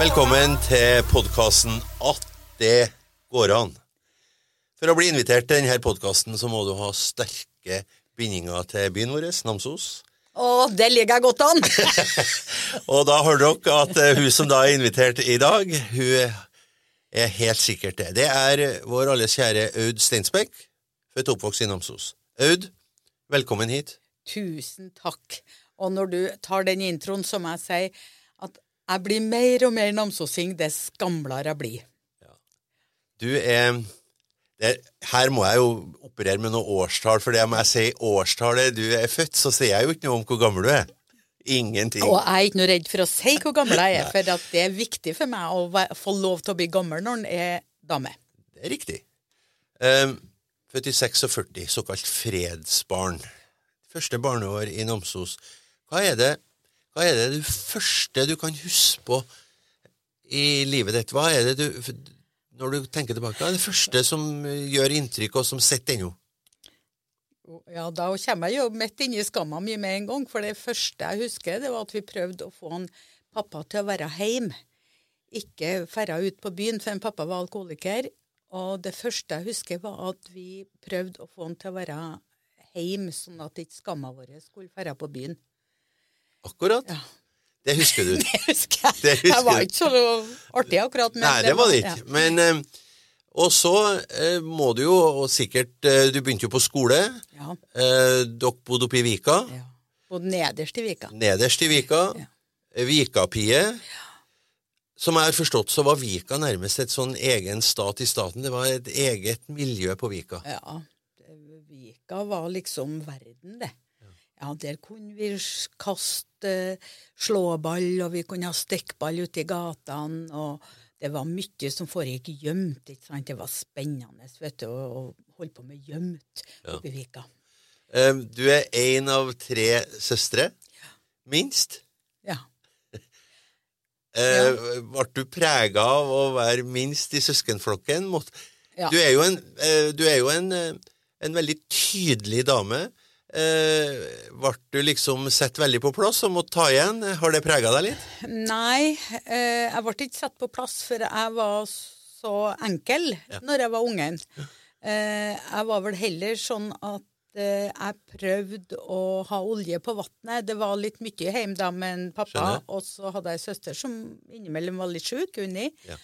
Velkommen til podkasten At det går an. For å bli invitert til denne podkasten så må du ha sterke bindinger til byen vår, Namsos. Å, det ligger jeg godt an! Og da hører dere at eh, hun som da er invitert i dag, hun er helt sikkert det. Det er vår alles kjære Aud Steinsbekk, født og oppvokst i Namsos. Aud, velkommen hit. Tusen takk. Og når du tar den introen, som jeg si at jeg blir mer og mer namsosing dess gamlere jeg blir. Du er det, Her må jeg jo operere med noe årstall, for det om jeg sier årstallet du er født, så sier jeg jo ikke noe om hvor gammel du er. Ingenting. Og jeg er ikke noe redd for å si hvor gammel jeg er, for at det er viktig for meg å få lov til å bli gammel når en er dame. Det er riktig. Um, født i 46, såkalt fredsbarn. Første barneår i Namsos. Hva er det hva er det du første du kan huske på i livet ditt? Hva er det du, når du tenker tilbake, hva er det første som gjør inntrykk, og som sitter ennå? Ja, Da kommer jeg jo midt i skamma mi med en gang, for det første jeg husker, det var at vi prøvde å få en pappa til å være hjemme. Ikke ferda ut på byen, for en pappa var alkoholiker. Og det første jeg husker, var at vi prøvde å få han til å være hjemme, sånn at ikke skamma vår skulle ferda på byen. Akkurat. Ja. Det husker du. Det husker jeg. Det husker jeg var ikke så artig akkurat. Men Nei, det var det ja. Men eh, Og så eh, må du jo sikkert eh, Du begynte jo på skole. Ja. Eh, dere bodde oppe i Vika. ja. Bodde nederst i Vika. Nederst i Vika. Ja. Vikapie. Som jeg har forstått, så var Vika nærmest et sånn egen stat i staten. Det var et eget miljø på Vika. Ja, Vika var liksom verden, det. Ja, der kunne vi kaste slåball, og vi kunne ha stikkball ute i gatene, og det var mye som foregikk gjemt, ikke sant. Det var spennende, vet du, å holde på med gjemt oppe i Vika. Um, du er én av tre søstre. Minst. Ja. uh, Ble du prega av å være minst i søskenflokken? Ja. Du er jo en, uh, du er jo en, uh, en veldig tydelig dame. Eh, Ble du liksom sett veldig på plass og måtte ta igjen? Har det prega deg litt? Nei, eh, jeg ble ikke satt på plass, for jeg var så enkel når jeg var ungen. Eh, jeg var vel heller sånn at eh, jeg prøvde å ha olje på vannet. Det var litt mye hjemme da med en pappa, Skjønner. og så hadde jeg en søster som innimellom var litt sjuk, Unni. Ja.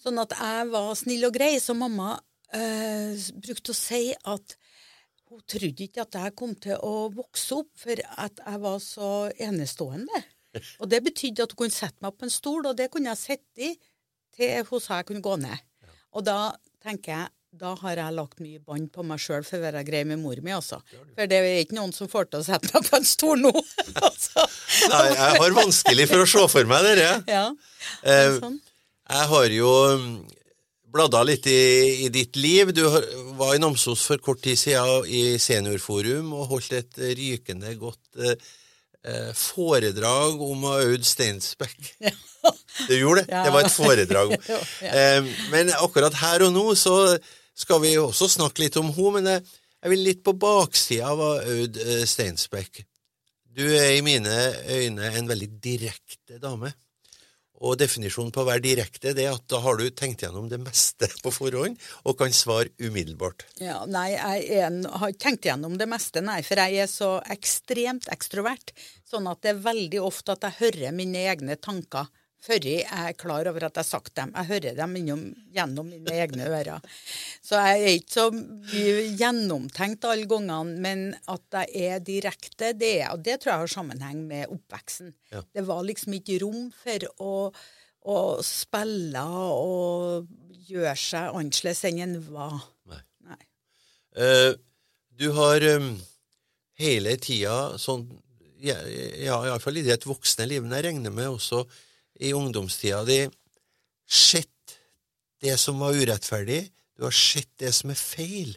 Sånn at jeg var snill og grei, så mamma eh, brukte å si at hun trodde ikke at jeg kom til å vokse opp, for at jeg var så enestående. Og det betydde at hun kunne sette meg på en stol, og det kunne jeg sitte i til hun sa jeg kunne gå ned. Og da tenker jeg da har jeg lagt mye bånd på meg sjøl for å være grei med mor mi, altså. For det er ikke noen som får til å sette meg på en stol nå. altså. Nei, jeg har vanskelig for å se for meg dere. Ja. det sånn. Jeg har jo bladda litt i, i ditt liv. Du var i Namsos for kort tid siden i Seniorforum og holdt et rykende godt eh, eh, foredrag om Aud Steinsbekk. Du gjorde det? Ja. Det var et foredrag. Jo, ja. Eh, men akkurat her og nå så skal vi også snakke litt om henne, men jeg, jeg vil litt på baksida av Aud Steinsbeck. Du er i mine øyne en veldig direkte dame. Og definisjonen på å være direkte det er at da har du tenkt gjennom det meste på forhånd og kan svare umiddelbart. Ja, nei, jeg er har ikke tenkt gjennom det meste, nei, for jeg er så ekstremt ekstrovert. Sånn at det er veldig ofte at jeg hører mine egne tanker før jeg er klar over at jeg har sagt dem. Jeg hører dem innom, gjennom mine egne ører. Så jeg er ikke så gjennomtenkt alle gangene, men at jeg er direkte, det Og det tror jeg har sammenheng med oppveksten. Ja. Det var liksom ikke rom for å, å spille og gjøre seg annerledes enn en var. Nei. Nei. Uh, du har um, hele tida sånn Ja, ja iallfall i det voksne livet. jeg regner med også i ungdomstida di, sett det som var urettferdig. Du har sett det som er feil,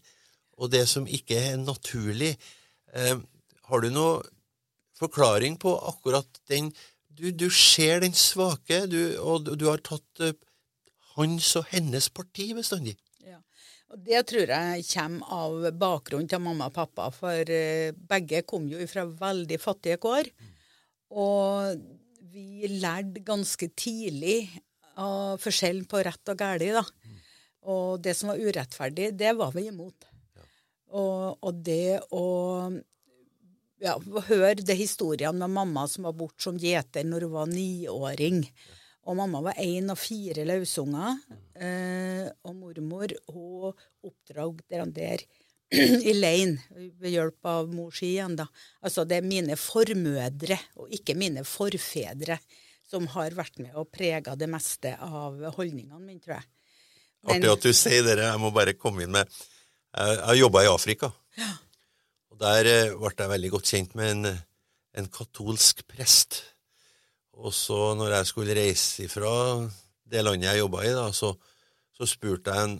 og det som ikke er naturlig. Eh, har du noen forklaring på akkurat den Du, du ser den svake, du, og du, har tatt eh, hans og hennes parti bestandig. Ja. Og Det tror jeg kommer av bakgrunnen til mamma og pappa, for eh, begge kom jo fra veldig fattige kår. Og vi lærte ganske tidlig av forskjellen på rett og galt. da. Og det som var urettferdig, det var vi imot. Og, og det å ja, høre de historiene med mamma som var borte som gjeter når hun var niåring. Og mamma var én av fire løsunger. Eh, og mormor hun oppdrag der, der i leiren ved hjelp av mor si igjen, da. Altså det er mine formødre, og ikke mine forfedre, som har vært med og prega det meste av holdningene mine, tror jeg. Men, Artig at du sier det. Jeg må bare komme inn med Jeg har jobba i Afrika. Ja. Og Der eh, ble jeg veldig godt kjent med en, en katolsk prest. Og så når jeg skulle reise ifra det landet jeg jobba i, da, så, så spurte jeg en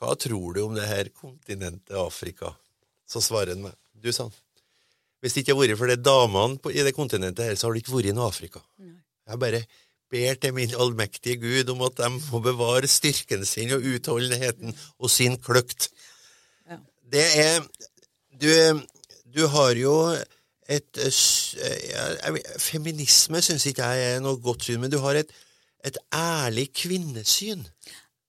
hva tror du om det her kontinentet Afrika? Så svarer han meg. Du, sa han. Hvis det ikke hadde vært for de damene på, i det kontinentet her, så har det ikke vært noe Afrika. Nei. Jeg bare ber til min allmektige Gud om at de må bevare styrken sin og utholdenheten og sin kløkt. Ja. Det er Du, du har jo et jeg, Feminisme syns ikke jeg er noe godt syn, men du har et, et ærlig kvinnesyn.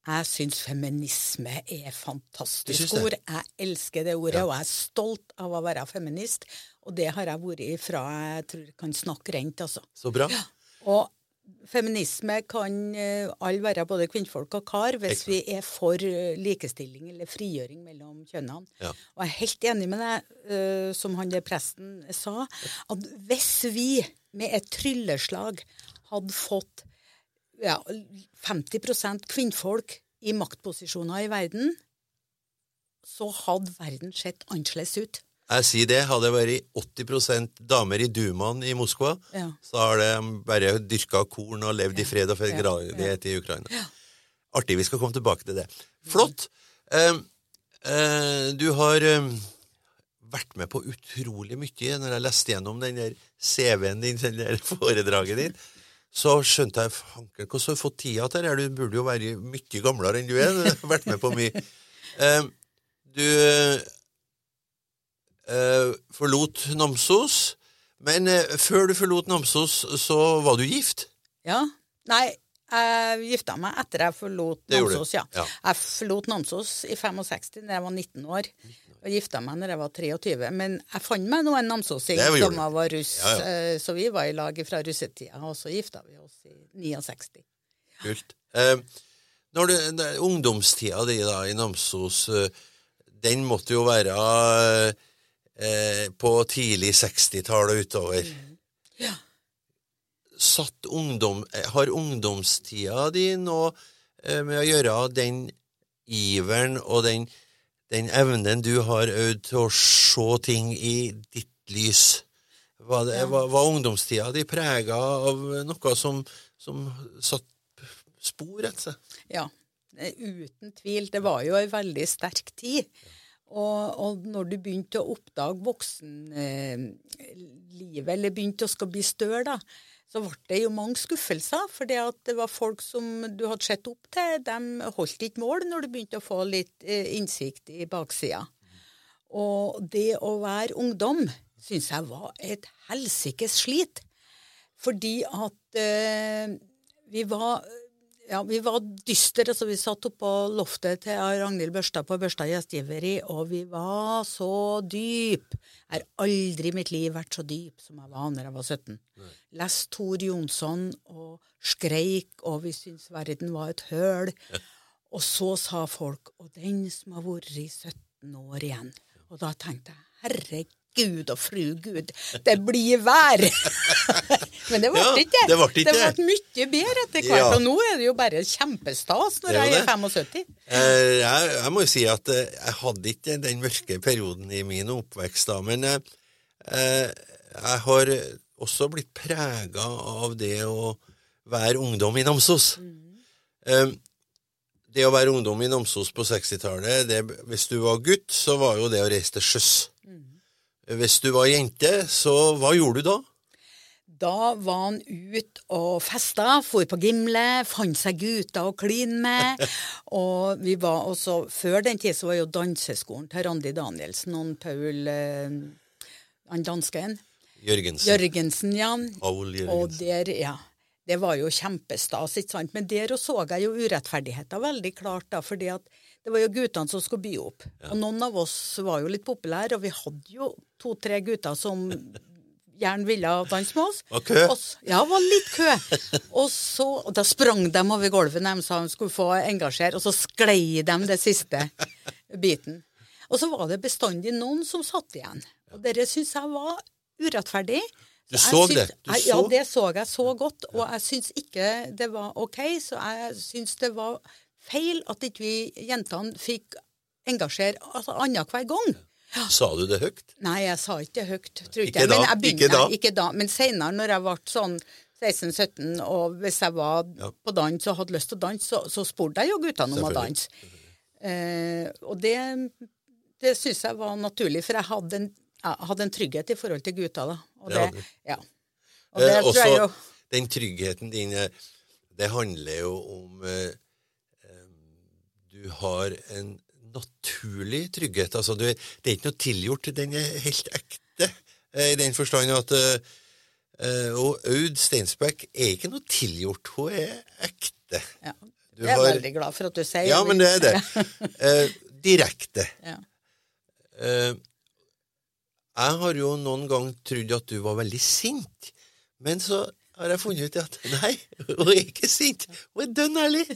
Jeg syns feminisme er fantastisk ord. Jeg elsker det ordet, Ja. og jeg er stolt av å være feminist. Og det har jeg vært fra jeg tror jeg kan snakke rent, altså. Så bra. Og feminisme kan uh, alle være både kvinnfolk og kar hvis Ekstra. vi er for eh, likestilling eller frigjøring mellom kjønnene. Ja. Og jeg er helt enig med deg, eh, som han der presten sa, at hvis vi med et trylleslag hadde fått ja, 50% kvinnfolk i maktposisjoner i verden, så hadde verden sett annerledes ut. Jeg sier det. Hadde det vært 80% damer i Dumaen i Moskva, Ja. så har de bare dyrka korn og levd i fred og Ja, fred i Ukraina. Artig. Vi skal komme tilbake til det. Flott. Uh, uh, du har uh, vært med på utrolig mye. Når jeg leste gjennom den der CV-en din, den der foredraget ditt, så skjønte jeg fanken, hvordan har du fått tida til det? Du burde jo være mye gamlere enn du er. Du har vært med på mye. Eh, du eh, forlot Namsos, men eh, før du forlot Namsos, så var du gift. Ja. Nei, jeg gifta meg etter jeg forlot Det. Namsos. Ja. Ja. Jeg forlot Namsos i 65 da jeg var 19 år. Og gifta meg når jeg var 23. Men jeg fant meg nå en namsosing Det som var russ, Ja, ja. eh, så vi var i lag fra russetida, og så gifta vi oss i 69. Kult. Eh, når du, ne- ungdomstida di da, i Namsos, eh, den måtte jo være eh, på tidlig 60-tall og utover. Ja. Satt ungdom, eh, har ungdomstida di noe eh, med å gjøre den iveren og den, den evnen du har øvd til å se ting i ditt lys? Var, det, var, var ungdomstida di prega av noe som, som satt spor etter seg? Ja, eh, uten tvil. Det var jo ei veldig sterk tid. Og, og når du begynte å oppdage voksenlivet, eller begynte å skal bli større, da, så ble det jo mange skuffelser. For det at det var folk som du hadde sett opp til, de holdt ikke mål når du begynte å få litt eh, innsikt i baksida. Og det å være ungdom syns jeg var et helsikes slit. Fordi at eh, vi var ja, vi var dystre, så vi satt oppå loftet til Ragnhild Børstad på Børstad gjestgiveri, og vi var så dyp. Jeg har aldri i mitt liv vært så dyp som jeg var når jeg var 17. Lest Tor Jonsson og skreik, og vi syntes verden var et høl. Og så sa folk 'og den som har vært i 17 år igjen'. Og da tenkte jeg 'herregud og fru Gud, det blir vær'. Men det ble Ja, ikke det ble ikke det. ble mye bedre etter hvert. Ja. Og nå er det jo bare kjempestas når er jeg er 75. Eh, jeg, jeg må jo si at eh, jeg hadde ikke den mørke perioden i min oppvekst da, men eh, eh, jeg har også blitt prega av det å være ungdom i Namsos. Mm. det å være ungdom i Namsos på 60-tallet, hvis du var gutt, så var jo det å reise til sjøs. Hvis du var jente, så hva gjorde du da? Da var han ut og festa, for på Gimle, fant seg gutter å kline med. Og vi var også, Før den tid så var jo danseskolen til Randi Danielsen og Paul eh, han dansken. Jørgensen. Jørgensen, ja. Paul Og der, ja. Det var jo kjempestas, ikke sant. Men der så jeg jo urettferdigheter veldig klart, da. fordi at det var jo guttene som skulle by opp. Og noen av oss var jo litt populære, og vi hadde jo to-tre gutter som gjerne ville danse med oss. Var kø? Og ja, var litt kø. Og så, og da sprang de over gulvet når de sa de skulle få engasjere, og så sklei de det siste biten. Og så var det bestandig noen som satt igjen. Og det syns jeg var urettferdig. Du så syns- det? Du jeg, Ja, det så jeg så godt. Og jeg syns ikke det var OK, så jeg syns det var feil at ikke vi jentene fikk engasjere altså, annenhver gang. Sa du det høyt? Nei, jeg sa ikke det høyt, tror Ikke jeg. da, Men jeg begynte, ikke da. Nei, ikke da. Men senere, når jeg ble sånn 16-17, og hvis jeg var Ja. på dans og hadde lyst til å danse, så, så spurte jeg jo guttene om å danse. Eh, og det, det syns jeg var naturlig, for jeg hadde en, jeg hadde en trygghet i forhold til gutta. da. Og Det ja. Og det Eh, tror jeg også jo den tryggheten din, eh, det handler jo om eh, eh, Du har en naturlig trygghet. Altså, du, det er ikke noe tilgjort, den er helt ekte. eh, I den forstand at eh, Og Aud Steinsbekk er ikke noe tilgjort, hun er ekte. ja. Du Jeg er har- veldig glad for at du sier Ja, men det er det. uh, direkte. Ja. Uh, jeg har jo noen gang trodd at du var veldig sint, men så har jeg funnet ut at nei, hun er ikke sint. Hun er dønn ærlig.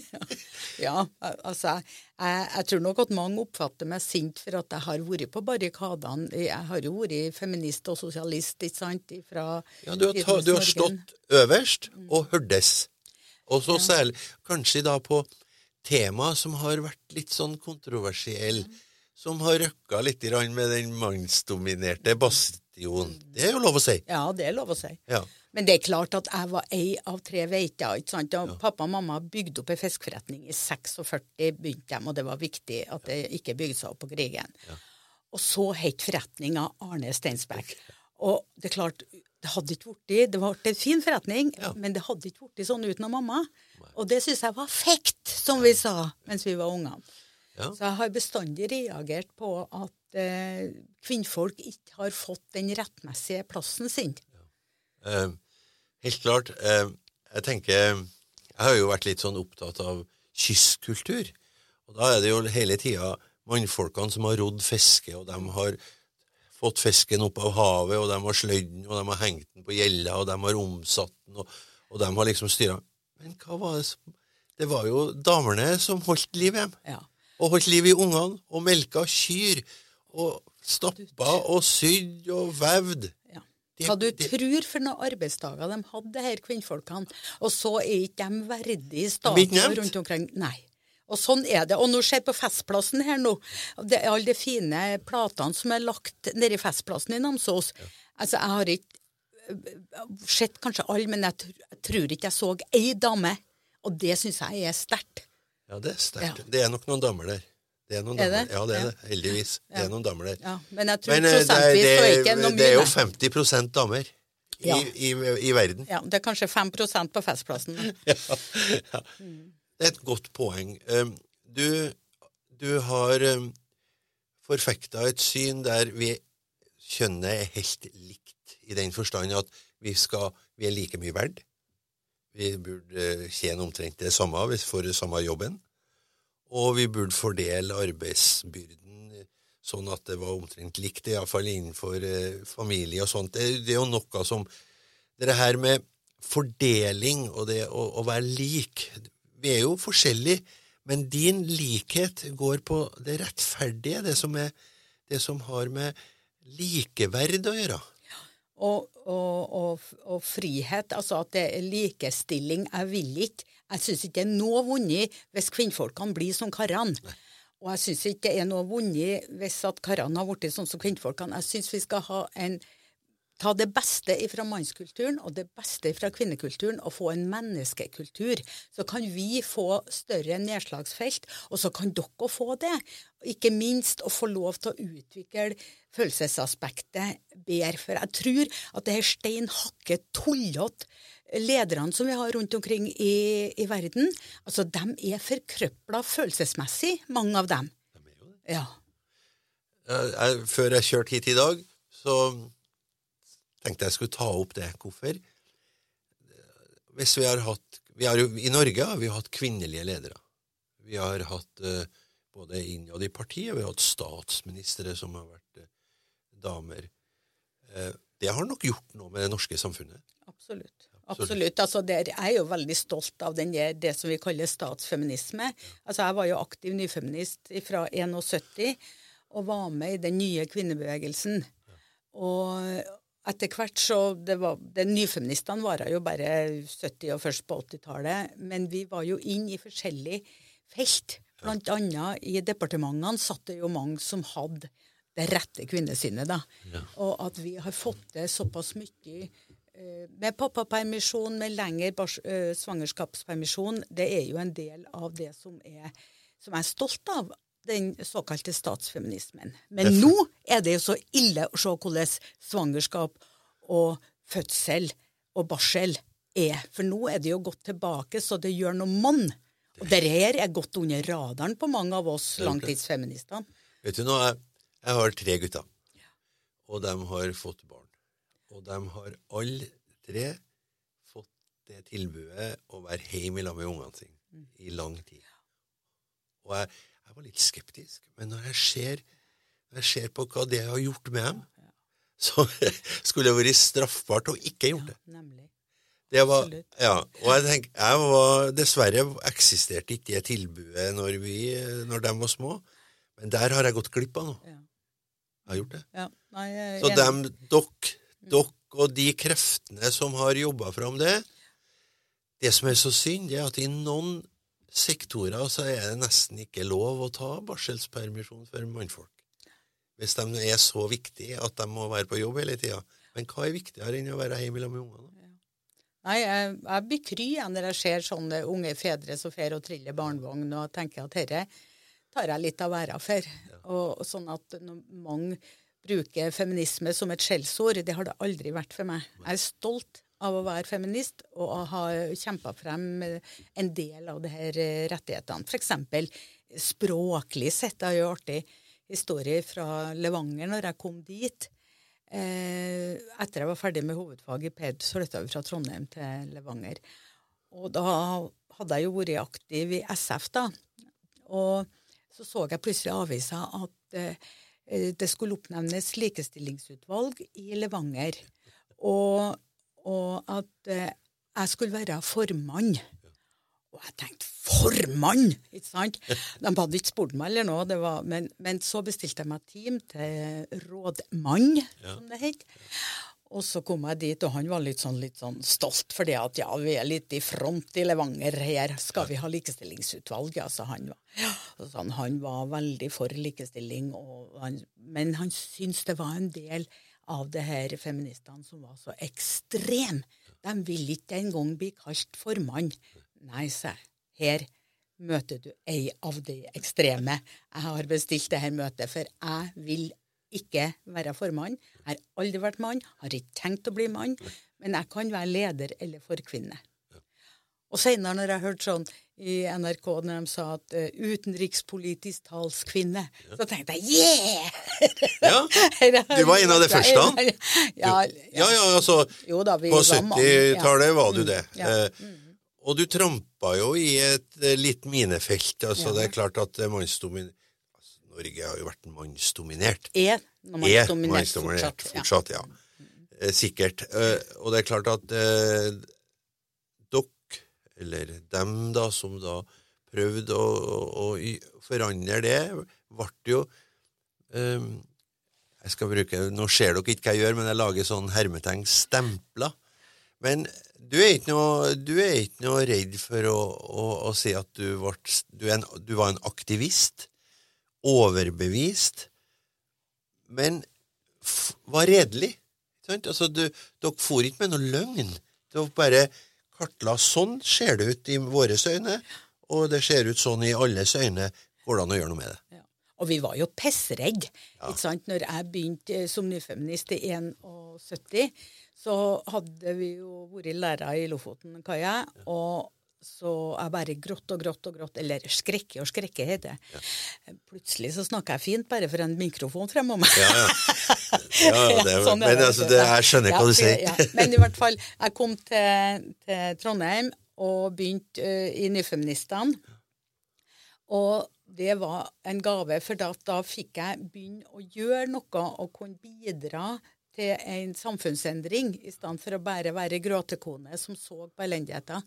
Ja, altså, jeg, jeg tror nok at mange oppfatter meg sint for at jeg har vært på barrikadene. Jeg har jo vært feminist og sosialist, ikke sant, fra Ja, du, har ta, du har stått øverst og hørtes. Og så særlig kanskje da på tema som har vært litt sånn kontroversiell, som har røkka litt med den mannsdominerte bastion. Det er jo lov å si. Ja, det er lov å si. Ja. Men det er klart at jeg var ei av tre veiter. ikke sant? Og Pappa og mamma bygde opp en fiskeforretning. I 46 begynte de, og det var viktig at det ikke bygde seg opp på krigen. Og så het forretninga Arne Steinsbekk. Og det er klart, det hadde ikke blitt Det ble en fin forretning, men det hadde ikke blitt sånn uten mamma. Og det syns jeg var fekt, som vi sa mens vi var unger. Ja. Så jeg har bestandig reagert på at eh, kvinnfolk ikke har fått den rettmessige plassen sin. Eh, helt klart. Eh, jeg tenker Jeg har jo vært litt sånn opptatt av kystkultur. Og da er det jo hele tida mannfolkene som har rodd fiske, og de har fått fisken opp av havet, og de har sløyd den, og de har hengt den på gjella, og de har omsatt den, og, og de har liksom styra. Men hva var det som Det var jo damene som holdt liv i dem. Ja. Og holdt liv i ungene, og melka kyr, og stappa og sydd og vevd. Ja. Hva du det- tror for noen arbeidsdager de hadde, her kvinnfolkene. Og så er ikke de verdige i staten rundt omkring. Nei. Og sånn er det. Og nå ser jeg på Festplassen her nå, det er alle de fine platene som er lagt nede i Festplassen i Namsos. Altså, jeg har ikke øh, sett kanskje alle, men jeg, jeg tror ikke jeg så ei dame. Og det syns jeg er sterkt. Ja, det er sterkt. Det er nok noen damer der. Det er noen Er damer. det? Ja, det er det. Heldigvis. Det er noen damer der. Ja, men jeg tror Men eh, det, er- det, er det, er jo 50% damer i, i, i verden. Ja, det er kanskje 5% på Festplassen. Ja. Det er et godt poeng. Du, du har forfekta et syn der vi kjønnet er helt likt, i den forstand at vi, skal, vi er like mye verd. Vi burde tjene omtrent det samme hvis for samme jobben. Og vi burde fordele arbeidsbyrden eh, sånn at det var omtrent likt, iallfall innenfor eh, familie og sånt. Det, det er jo noe som Det her med fordeling og det å, å være lik Vi er jo forskjellige, men din likhet går på det rettferdige, det som, er, det som har med likeverd å gjøre. Og, og, og, og frihet, altså at det er likestilling. Jeg vil ikke. Jeg syns ikke det er noe vunnet hvis kvinnfolkene blir som karene. Og jeg syns ikke det er noe vunnet hvis at karene har blitt sånn som kvinnfolkene. Jeg syns vi skal ha en Ta det beste fra mannskulturen og det beste fra kvinnekulturen og få en menneskekultur. Så kan vi få større nedslagsfelt, og så kan dere få det. Ikke minst å få lov til å utvikle følelsesaspektet bedre. For jeg tror at det her stein hakke tullete lederne som vi har rundt omkring i, i verden, altså de er forkrøpla følelsesmessig, mange av dem. Ja. Jeg, jeg, før jeg kjørte hit i dag, så tenkte jeg skulle ta opp det. Hvorfor? Hvis vi har hatt vi har jo, I Norge har vi hatt kvinnelige ledere. Vi har hatt uh, både innad i partiet, vi har hatt statsministre som har vært uh, damer. Uh, det har nok gjort noe med det norske samfunnet. Absolutt. Absolutt. Altså, der, jeg er jo veldig stolt av den, det som vi kaller statsfeminisme. Altså, jeg var jo aktiv nyfeminist fra 71 og var med i den nye kvinnebevegelsen. Og etter hvert så det var, det, Nyfeministene var jo bare 70- og først på 80-tallet. Men vi var jo inn i forskjellige felt. Blant annet i departementene satt det jo mange som hadde det rette kvinnesynet. da. Ja. Og at vi har fått til såpass mye uh, med pappapermisjon, med lengre uh, svangerskapspermisjon, det er jo en del av det som, er, som jeg er stolt av den såkalte statsfeminismen. Men nå er det jo så ille å se hvordan svangerskap og fødsel og barsel er. For nå er det jo gått tilbake, så det gjør noe mann. Og det her er gått under radaren på mange av oss langtidsfeministene. Vet du nå, jeg, jeg har tre gutter, og de har fått barn. Og de har alle tre fått det tilbudet å være hjemme sammen med ungene sine i lang tid. Og jeg jeg var litt skeptisk. Men når jeg ser, jeg ser på hva det har gjort med dem, så skulle det vært straffbart å ikke gjort det. nemlig. Det var, ja, og jeg tenker, jeg var, Dessverre eksisterte ikke det tilbudet når, vi, når de var små, men der har jeg gått glipp av noe. Jeg har gjort det. Ja. Nei, jeg, så dem, dere, dere og de kreftene som har jobba fram det Det som er så synd, det er at i noen sektorer så er det nesten ikke lov å ta barselspermisjon for mannfolk. Hvis de er så viktige at de må være på jobb hele tida. Men hva er viktigere enn å være hjemme med ungene? Nei, jeg, jeg blir kry når jeg ser sånne unge fedre som fer og triller barnevogn, og tenker at dette tar jeg litt av æra for. Ja. Og, sånn at mange bruker feminisme som et skjellsord, det har det aldri vært for meg. Jeg er stolt av å være feminist og å ha kjempa frem en del av disse eh, rettighetene. F.eks. språklig sett. Det er jo artig historie fra Levanger når jeg kom dit. Eh, etter jeg var ferdig med hovedfag i PED, så flytta vi fra Trondheim til Levanger. Og da hadde jeg jo vært aktiv i SF, da. Og så så jeg plutselig i avisa at eh, det skulle oppnevnes likestillingsutvalg i Levanger. Og og at eh, jeg skulle være formann. Og jeg tenkte formann! ikke sant? De hadde ikke spurt meg eller noe, var, men, men, så bestilte jeg meg team til rådmann, ja. som det het. Og så kom jeg dit, og han var litt sånn, litt sånn stolt fordi at ja, vi er litt i front i Levanger her. Skal vi ha likestillingsutvalg? Ja, så han var. Sånn, han var veldig for likestilling, han, men han syntes det var en del av det her feministene som var så ekstreme. De ville ikke engang bli kalt formann. Nei, se, her møter du ei av de ekstreme. Jeg har bestilt dette møtet, for jeg vil ikke være formann. Jeg har aldri vært mann, har ikke tenkt å bli mann, men jeg kan være leder eller forkvinne. Og senere, når jeg hørte sånn i NRK når de sa at uh, utenrikspolitisk talskvinne, ja. så tenkte jeg yeah! ja, du var en av de første? ja, ja, ja, altså På 70-tallet var du mm, ja. Uh, og du trampa jo i et uh, litt minefelt. altså Det er klart at mannsdominert altså, Norge har jo vært mannsdominert. Er mannsdominert fortsatt. fortsatt ja. Sikkert. og det er klart at dere, eller dem da, som da prøvde å, å, å forandre det, ble jo um, jeg skal bruke, Nå ser dere ikke hva jeg gjør, men jeg lager sånn hermetegn stempler. Men du er ikke noe, du er ikke noe redd for å, å, å si at du, ble, du, en, du, var en aktivist, overbevist, men var redelig. Altså, du, dere for ikke med noe løgn. Dere bare kartla sånn ser det ut i våre øyne, og det ser ut sånn i alles øyne. Går det an å gjøre noe med det? Ja. Og vi var jo pissredde. Ja. Når jeg begynte som nyfeminist i 71, så hadde vi jo vært lærere i Lofoten, Kaja, og så jeg bare grått og grått og grått, eller skrekke og skrekke heter det. Plutselig så snakker jeg fint bare for en mikrofon fremom meg. Ja, ja. ja det, sånn er men det, altså, det, jeg skjønner hva Ja, du sier. ja. Men i hvert fall, jeg kom til, til Trondheim og begynte uh, i Nyfeministene. Og det var en gave, for da, da fikk jeg begynne å gjøre noe og kunne bidra til en samfunnsendring, i stedet for å bare være gråtekone som så på elendigheten.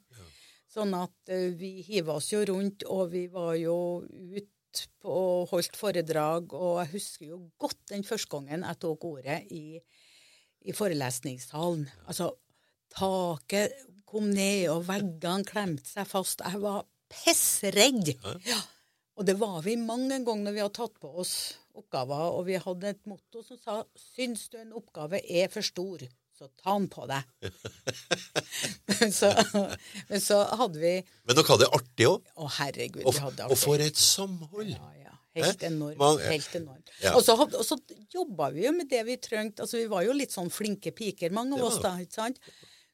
Sånn at uh, vi hiva oss jo rundt, og vi var jo ut og holdt foredrag, og jeg husker jo godt den første gangen jeg tok ordet i, i forelesningssalen. Altså, taket kom ned, og veggene klemte seg fast. Jeg var pissredd. Ja. Og det var vi mange ganger når vi hadde tatt på oss oppgaver, og vi hadde et motto som sa syns du en oppgave er for stor, så ta den på deg. men, så, men så hadde vi Men dere hadde det artig òg. Å, herregud, Og, vi hadde artig. og for et samhold. ja, ja. Helt enormt. enormt. ja. helt enormt. Ja. Og så, og så jobba vi jo med det vi trengte. Altså, vi var jo litt sånn flinke piker, mange av oss da. ikke sant?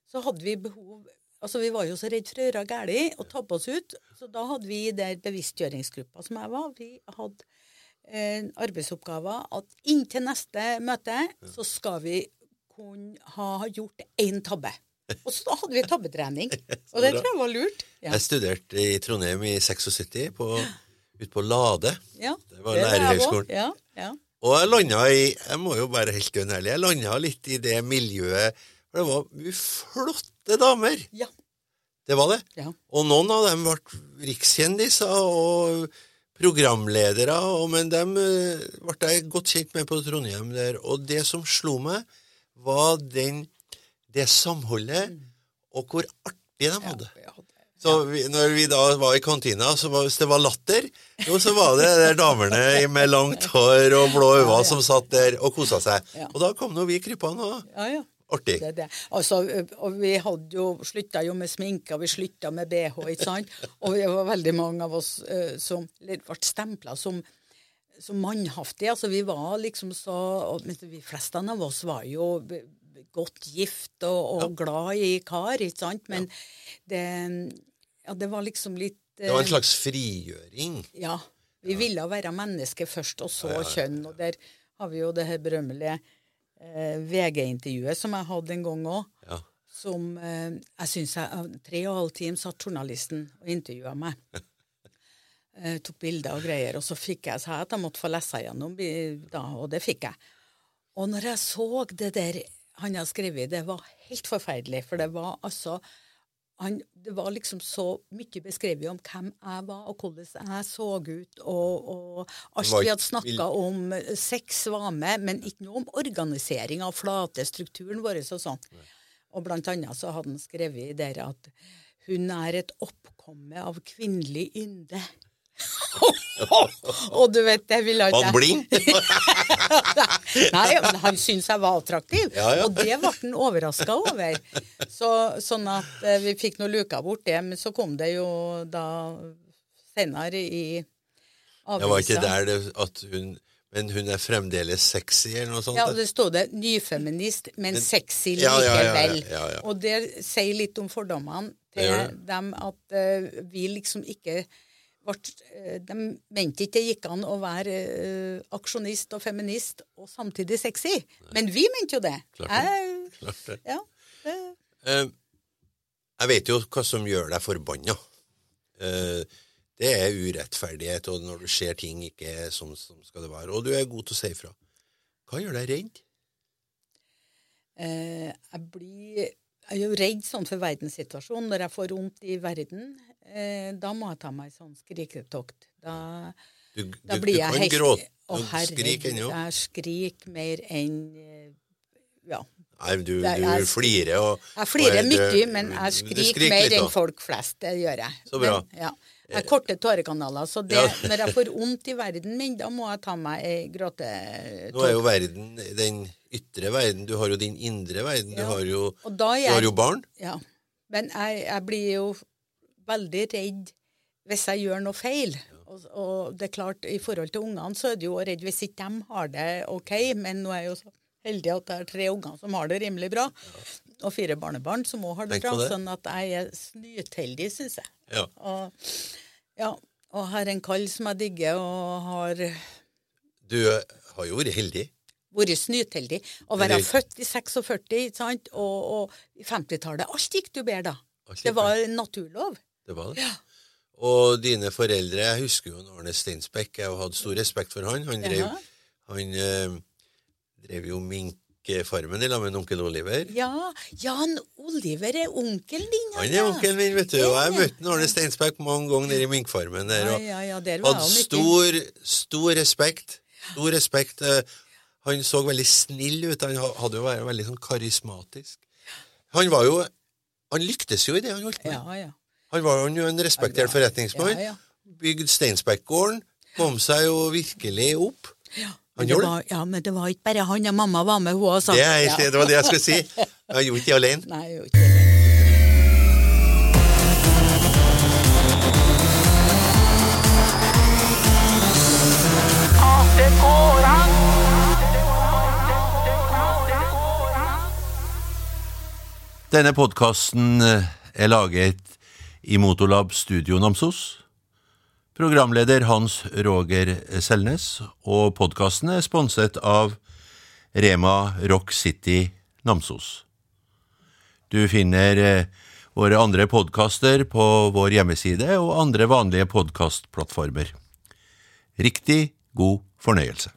Så hadde vi behov Altså, Vi var jo så redd for å gjøre galt og tabbe oss ut, så da hadde vi i der bevisstgjøringsgruppa som jeg var, vi hadde arbeidsoppgaver at inntil neste møte så skal vi kunne ha gjort én tabbe. Og så hadde vi tabbetrening. Og det tror jeg var lurt. Ja. Jeg studerte i Trondheim i 76, på, ute på Lade. ja. Det var lærerhøgskolen. Ja, ja. Og jeg landa i Jeg må jo være helt dønn ærlig, jeg landa litt i det miljøet For det var mye flotte damer. ja. Det var det. ja. Og noen av dem ble rikskjendiser og programledere, og, men dem eh, ble jeg godt kjent med på Trondheim der. Og det som slo meg, var den, det samholdet, og hvor artig de hadde. Så vi, når vi da var i kantina, så var, hvis det var latter, jo, så var det de der damene med langt hår og blå øyne som satt der og kosa seg. Og da kom nå vi krypende og. Artig. Det det. Altså, og vi hadde jo slutta jo med sminke, og vi slutta med bh, ikke sant? Og det var veldig mange av oss uh, som ble stempla som, som mannhaftige. Altså, vi var liksom så og, de fleste av oss var jo godt gift og, og glad i kar, ikke sant? Men det, ja, det var liksom litt Det var en slags frigjøring. Ja. Vi ville være menneske først, og så kjønn. Og der har vi jo det her berømmelige eh, VG-intervjuet som jeg hadde en gang òg. Ja. Som eh, jeg syns jeg Tre og en halv time satt journalisten og intervjua meg. Eh, tok bilder og greier. Og så fikk jeg sa at jeg måtte få lese gjennom, da, og det fikk jeg. Og når jeg så det der han har skrevet, det var helt forferdelig. For det var altså han, det var liksom så mye beskrevet om hvem jeg var, og hvordan jeg så ut, og, og ikke- hadde snakka om. Sex var med, men ikke noe om organisering av flatestrukturen vår og sånn. Og blant annet så hadde han skrevet der at hun er et oppkomme av kvinnelig ynde. og du vet, jeg ville Var han blind? Nei, men han syntes jeg var attraktiv, Ja, ja. og det ble han overraska over. Så, sånn at eh, vi fikk nå luka bort det, men så kom det jo da senere i avisa. Det var ikke der det, at hun Men hun er fremdeles sexy, eller noe sånt? Ja, det stod det 'nyfeminist, men sexy ja, ja, likevel'. ja. Og det sier litt om fordommene til dem at eh, vi liksom ikke De mente ikke det gikk an å være uh, aksjonist og feminist og samtidig sexy. Men vi mente jo det. Klart det. Jeg, Klart det. ja, det. Eh, jeg vet jo hva som gjør deg forbanna. Eh, det er urettferdighet, og når du ser ting ikke er som, som skal det være. Og du er god til å si ifra. Hva gjør deg redd? Eh, jeg blir jeg er jo redd sånn for verdenssituasjonen. Når jeg får vondt i verden, eh, da må jeg ta meg sånn skriketokt. Da, Du, da du, blir du jeg kan helt gråte. Å, Du skriker herregud. Jeg skriker mer enn eh, Ja. Nei, du, du jeg- flirer og Jeg flirer er- mye, men jeg skriker, skriker mer enn folk flest. Det gjør jeg. Så bra. Men, ja. Jeg har korte tårekanaler, så det, Ja. når jeg får vondt i verden min, da må jeg ta meg ei gråtetåre. Nå er jo verden den ytre verden. Du har jo din indre verden. Du har jo, da du har jo barn. Ja. Men jeg, jeg blir jo veldig redd hvis jeg gjør noe feil. Og, og det er klart, i forhold til ungene så er du jo redd hvis ikke de har det OK, men nå er jeg jo så heldig at det er tre unger som har det rimelig bra. og fire barnebarn som òg har det bra, det. sånn at jeg er snytheldig, syns jeg. Ja. Og, ja, og har en kall som jeg digger, og har Du har jo vært heldig. vært snytheldig. Å være det- født i 46, ikke sant, og, og i 50-tallet. Alt gikk du bedre da. Det var naturlov. Det var det. Og dine foreldre Jeg husker jo Arne Steinsbekk. Jeg hadde stor respekt for han. Han drev, han, øh, drev jo minkfarmen i lag med onkel Oliver. Ja, Jan Oliver er onkelen din. Han er ja. onkelen min, vet du. Og jeg møtte Arne Steinsbekk mange ganger nede i minkfarmen der. Og ja, ja, der hadde stor, stor respekt. Stor respekt. Eh, Han så veldig snill ut. Han hadde jo vært veldig sånn karismatisk. Han var jo Han lyktes jo i det han holdt på med. Ja, ja. Han var jo en respektert forretningsmann. Ja, ja. Bygd Steinsberggården. Kom seg jo virkelig opp. Men Han gjorde det. var, ja, men det var ikke bare han og mamma var med, hun også. Det, er, det var det jeg skulle si. Jeg gjorde ikke det alene. Nei, jeg gjorde ikke det. Denne podkasten er laget i Motolab Studio Namsos. Programleder Hans Roger Selnes, og podkasten er sponset av Rema Rock City Namsos. Du finner eh, våre andre podkaster på vår hjemmeside og andre vanlige podkastplattformer. Riktig god fornøyelse.